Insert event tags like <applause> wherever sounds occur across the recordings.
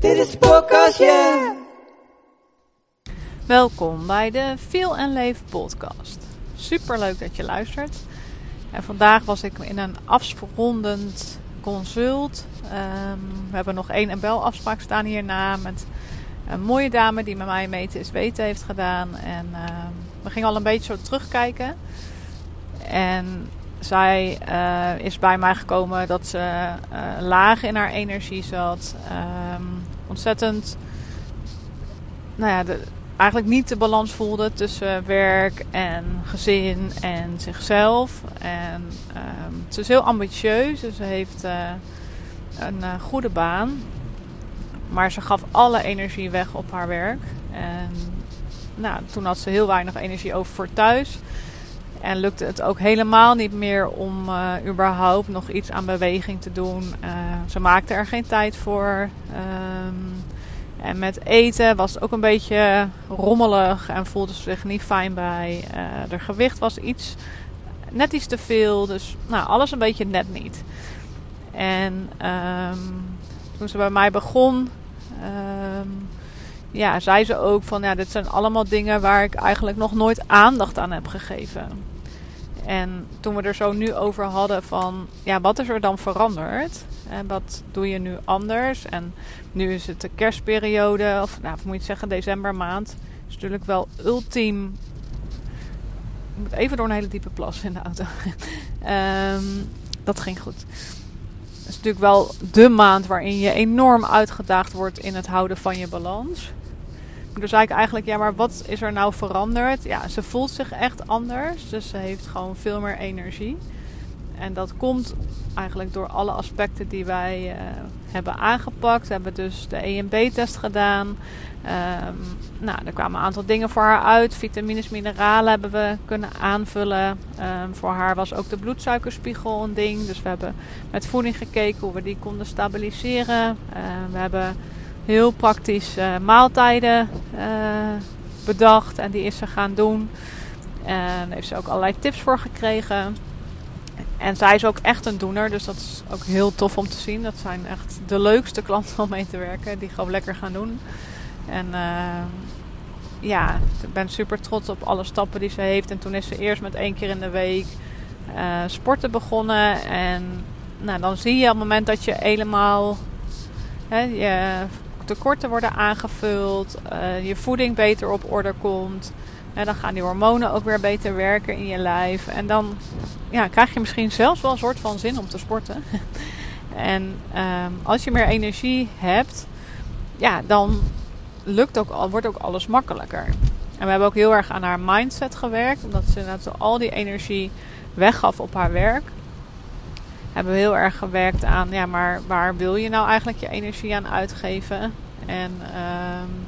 Dit is podcast, is. Welkom bij de Feel and Leef podcast. Super leuk dat je luistert. En vandaag was ik in een afrondend consult. Ehm, we hebben nog één belafspraak staan hierna met een mooie dame die met mij meten is weten heeft gedaan. En ehm, we gingen al een beetje zo terugkijken. En zij eh, is bij mij gekomen dat ze uh, laag in haar energie zat. Ehm, ontzettend, nou ja, de, eigenlijk niet de balans voelde tussen werk en gezin en zichzelf. En um, ze is heel ambitieus, dus ze heeft uh, een uh, goede baan. Maar ze gaf alle energie weg op haar werk. En nou, toen had ze heel weinig energie over voor thuis. En lukte het ook helemaal niet meer om uh, überhaupt nog iets aan beweging te doen. ze maakte er geen tijd voor. Um, en met eten was het ook een beetje rommelig en voelde ze zich niet fijn bij. Uh, gewicht was iets, net iets te veel. Dus nou, alles een beetje net niet. En um, toen ze bij mij begon, um, ja, zei ze ook van ja, dit zijn allemaal dingen waar ik eigenlijk nog nooit aandacht aan heb gegeven. En toen we er zo nu over hadden van ja, wat is er dan veranderd? En wat doe je nu anders? En nu is het de kerstperiode, of nou, moet je zeggen, decembermaand. is natuurlijk wel ultiem. Ik moet even door een hele diepe plas in de auto. um, <laughs> dat ging goed. Het is natuurlijk wel de maand waarin je enorm uitgedaagd wordt in het houden van je balans. Dus zei ik eigenlijk, ja, maar wat is er nou veranderd? Ja, ze voelt zich echt anders. Dus ze heeft gewoon veel meer energie. En dat komt eigenlijk door alle aspecten die wij uh, hebben aangepakt. We hebben dus de EMB-test gedaan. Um, nou, er kwamen een aantal dingen voor haar uit. Vitamines, mineralen hebben we kunnen aanvullen. Um, voor haar was ook de bloedsuikerspiegel een ding. Dus we hebben met voeding gekeken hoe we die konden stabiliseren. Uh, we hebben heel praktisch uh, maaltijden bedacht en die is ze gaan doen. En heeft ze ook allerlei tips voor gekregen. En zij is ook echt een doener, dus dat is ook heel tof om te zien. Dat zijn echt de leukste klanten om mee te werken, die gewoon lekker gaan doen. En uh, ja, ik ben super trots op alle stappen die ze heeft. En toen is ze eerst met één keer in de week sporten begonnen. En nou, dan zie je op het moment dat je helemaal hè, je tekorten worden aangevuld, uh, je voeding beter op orde komt. En dan gaan die hormonen ook weer beter werken in je lijf. En dan ja, krijg je misschien zelfs wel een soort van zin om te sporten. <laughs> en um, als je meer energie hebt, ja, dan lukt ook, wordt ook alles makkelijker. En we hebben ook heel erg aan haar mindset gewerkt. Omdat ze al die energie weggaf op haar werk. Hebben we heel erg gewerkt aan, ja, maar waar wil je nou eigenlijk je energie aan uitgeven? En um,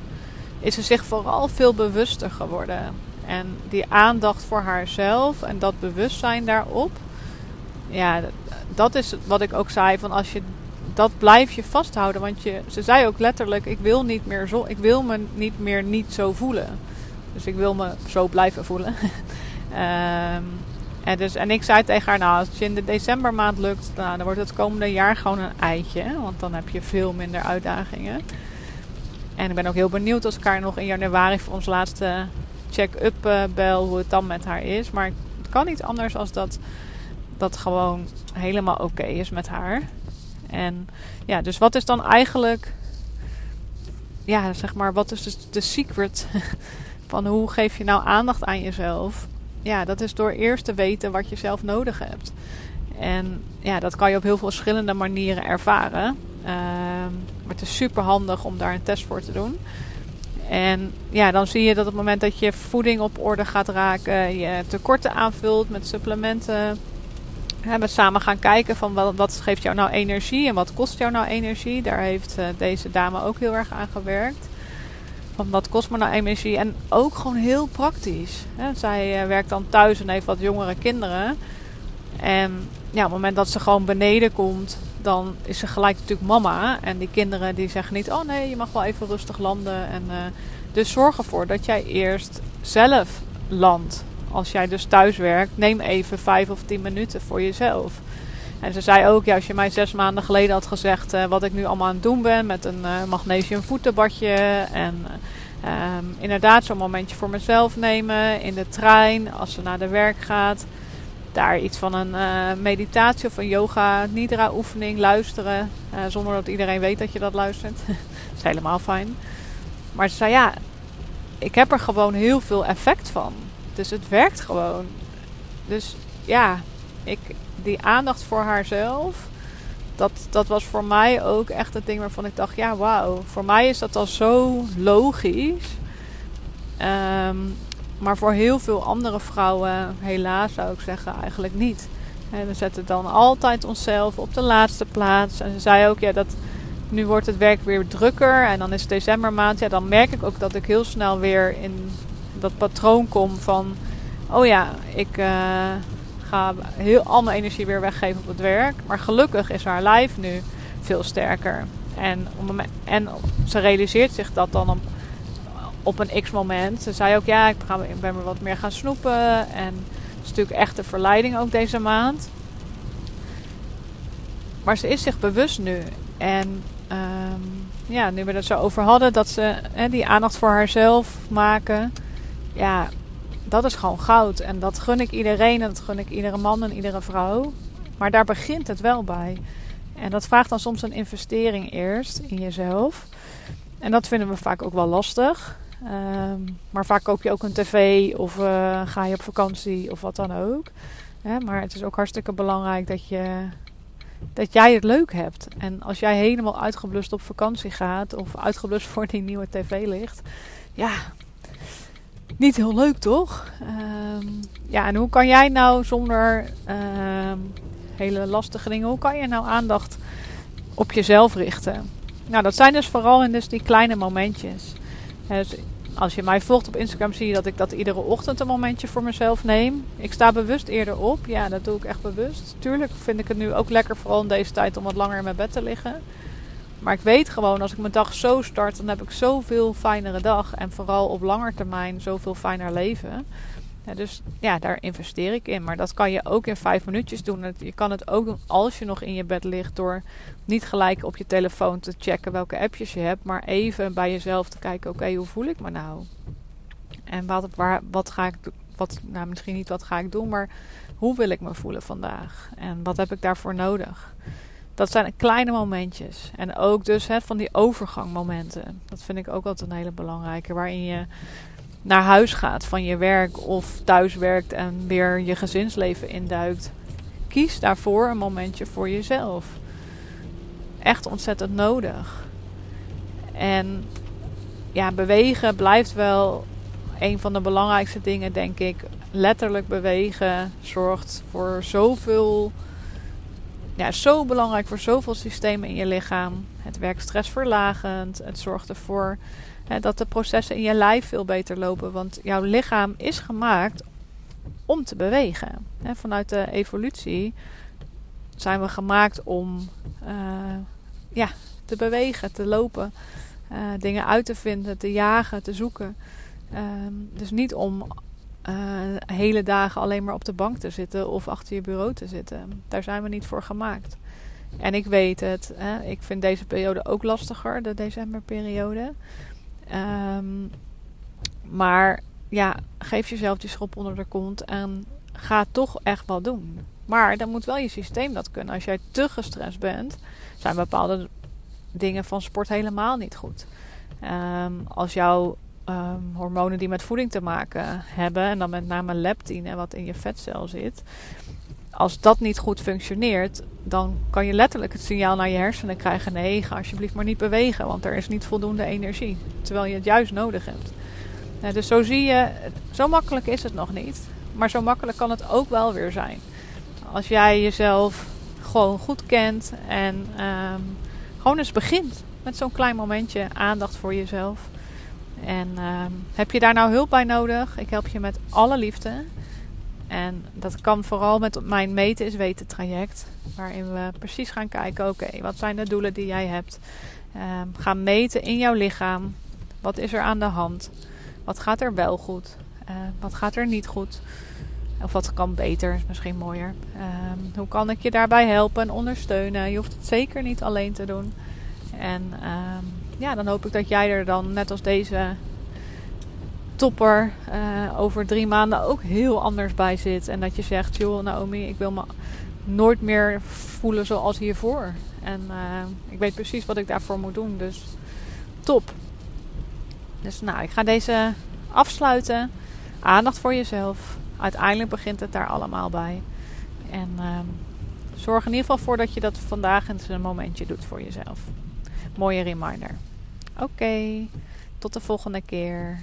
is ze zich vooral veel bewuster geworden. En die aandacht voor haarzelf en dat bewustzijn daarop. Ja, dat is wat ik ook zei. Van als je dat blijf je vasthouden. Want je, ze zei ook letterlijk: ik wil, niet meer zo, ik wil me niet meer niet zo voelen. Dus ik wil me zo blijven voelen. um, <laughs> en, dus, en ik zei tegen haar: Nou, als het je in de decembermaand lukt, nou, dan wordt het komende jaar gewoon een eitje. Want dan heb je veel minder uitdagingen. En ik ben ook heel benieuwd als ik haar nog in januari voor ons laatste check-up uh, bel hoe het dan met haar is. Maar het kan niet anders als dat dat gewoon helemaal oké is met haar. En ja, dus wat is dan eigenlijk, ja, zeg maar, wat is dus de secret <laughs> van hoe geef je nou aandacht aan jezelf? Ja, dat is door eerst te weten wat je zelf nodig hebt. En ja, dat kan je op heel veel verschillende manieren ervaren. Uh, maar het is super handig om daar een test voor te doen. En ja, dan zie je dat op het moment dat je voeding op orde gaat raken, je tekorten aanvult met supplementen. We samen gaan kijken van wat, wat, geeft jou nou energie en wat kost jou nou energie. Daar heeft uh, deze dame ook heel erg aan gewerkt. Van wat kost me nou energie? En ook gewoon heel praktisch. Zij uh, werkt dan thuis en heeft wat jongere kinderen. En ja, op het moment dat ze gewoon beneden komt dan is ze gelijk natuurlijk mama. En die kinderen die zeggen niet, oh nee, je mag wel even rustig landen. En, uh, dus zorg ervoor dat jij eerst zelf landt. Als jij dus thuis werkt, neem even vijf of tien minuten voor jezelf. En ze zei ook, ja, als je mij zes maanden geleden had gezegd uh, wat ik nu allemaal aan het doen ben met een uh, magnesium voetenbadje en um, inderdaad zo'n momentje voor mezelf nemen in de trein als ze naar de werk gaat daar iets van een meditatie of een yoga nidra oefening luisteren. Zonder dat iedereen weet dat je dat luistert. <laughs> dat is helemaal fijn. Maar ze zei ja, ik heb er gewoon heel veel effect van. Dus het werkt gewoon. Dus ja, ik, die aandacht voor haarzelf. Dat, dat was voor mij ook echt het ding waarvan ik dacht: ja, wauw. Voor mij is dat al zo logisch. Um, maar voor heel veel andere vrouwen, helaas zou ik zeggen, eigenlijk niet. En we zetten dan altijd onszelf op de laatste plaats. En ze zei ook, ja, dat nu wordt het werk weer drukker. En dan is het decembermaand. Ja, dan merk ik ook dat ik heel snel weer in dat patroon kom van... Oh ja, ik uh, ga heel al energie weer weggeven op het werk. Maar gelukkig is haar lijf nu veel sterker. En, en ze realiseert zich dat dan op een x-moment. Ze zei ook, ja, ik ben weer wat meer gaan snoepen. En het is natuurlijk echt een verleiding ook deze maand. Maar ze is zich bewust nu. En um, ja, nu we het zo over hadden, dat ze die aandacht voor haarzelf maken. Ja, dat is gewoon goud. En dat gun ik iedereen en dat gun ik iedere man en iedere vrouw. Maar daar begint het wel bij. En dat vraagt dan soms een investering eerst in jezelf. En dat vinden we vaak ook wel lastig. Um, maar vaak koop je ook een tv of uh, ga je op vakantie of wat dan ook. maar het is ook hartstikke belangrijk dat, je, dat jij het leuk hebt. En als jij helemaal uitgeblust op vakantie gaat of uitgeblust <laughs> voor die nieuwe tv ligt, ja, niet heel leuk toch? Um, ja, en hoe kan jij nou zonder um, hele lastige dingen, hoe kan je nou aandacht op jezelf richten? Nou, dat zijn dus vooral in dus die kleine momentjes. Dus als je mij volgt op Instagram zie je dat ik dat iedere ochtend een momentje voor mezelf neem. Ik sta bewust eerder op. Ja, dat doe ik echt bewust. Tuurlijk vind ik het nu ook lekker, vooral in deze tijd, om wat langer in mijn bed te liggen. Maar ik weet gewoon, als ik mijn dag zo start, dan heb ik zoveel fijnere dag. En vooral op lange termijn zoveel fijner leven. Ja, dus ja, daar investeer ik in. Maar dat kan je ook in vijf minuutjes doen. Je kan het ook doen als je nog in je bed ligt. Door niet gelijk op je telefoon te checken welke appjes je hebt. Maar even bij jezelf te kijken: oké, hoe voel ik me nou? En wat, waar, wat ga ik wat, nou, misschien niet wat ga ik doen, maar hoe wil ik me voelen vandaag? En wat heb ik daarvoor nodig? Dat zijn kleine momentjes. En ook dus hè, van die overgangmomenten. Dat vind ik ook altijd een hele belangrijke. Waarin je naar huis gaat van je werk of thuis werkt en weer je gezinsleven induikt. Kies daarvoor een momentje voor jezelf. Echt ontzettend nodig. En ja, bewegen blijft wel een van de belangrijkste dingen, denk ik. Letterlijk bewegen zorgt voor zoveel. Ja, zo belangrijk voor zoveel systemen in je lichaam. Het werkt stressverlagend. Het zorgt ervoor dat de processen in je lijf veel beter lopen. Want jouw lichaam is gemaakt om te bewegen. vanuit de evolutie zijn we gemaakt om uh, ja, te bewegen, te lopen, uh, dingen uit te vinden, te jagen, te zoeken. Ehm, dus niet om uh, hele dagen alleen maar op de bank te zitten of achter je bureau te zitten. Daar zijn we niet voor gemaakt. En ik weet het, hè, ik vind deze periode ook lastiger, de decemberperiode. Um, maar ja, geef jezelf die schop onder de kont en ga toch echt wat doen. Maar dan moet wel je systeem dat kunnen. Als jij te gestrest bent, zijn bepaalde dingen van sport helemaal niet goed. Um, als jouw um, hormonen die met voeding te maken hebben, en dan met name leptine, wat in je vetcel zit, als dat niet goed functioneert, dan kan je letterlijk het signaal naar je hersenen krijgen: nee, ga alsjeblieft maar niet bewegen, want er is niet voldoende energie. Terwijl je het juist nodig hebt. dus zo zie je, zo makkelijk is het nog niet. Maar zo makkelijk kan het ook wel weer zijn. Als jij jezelf gewoon goed kent en um, gewoon eens begint met zo'n klein momentje aandacht voor jezelf. En um, heb je daar nou hulp bij nodig? Ik help je met alle liefde. En dat kan vooral met mijn meten is weten traject. Waarin we precies gaan kijken, oké, wat zijn de doelen die jij hebt? Gaan meten in jouw lichaam. Wat is er aan de hand? Wat gaat er wel goed? Uh, wat gaat er niet goed? Of wat kan beter, is misschien mooier. Hoe kan ik je daarbij helpen en ondersteunen? Je hoeft het zeker niet alleen te doen. En um, ja, dan hoop ik dat jij er dan, net als deze topper, uh, over drie maanden ook heel anders bij zit. En dat je zegt, joh Naomi, ik wil me nooit meer voelen zoals hiervoor. En uh, ik weet precies wat ik daarvoor moet doen. Dus top. Dus nou, ik ga deze afsluiten. Aandacht voor jezelf. Uiteindelijk begint het daar allemaal bij. En uh, zorg in ieder geval voor dat je dat vandaag eens een momentje doet voor jezelf. Mooie reminder. Oké, okay, tot de volgende keer.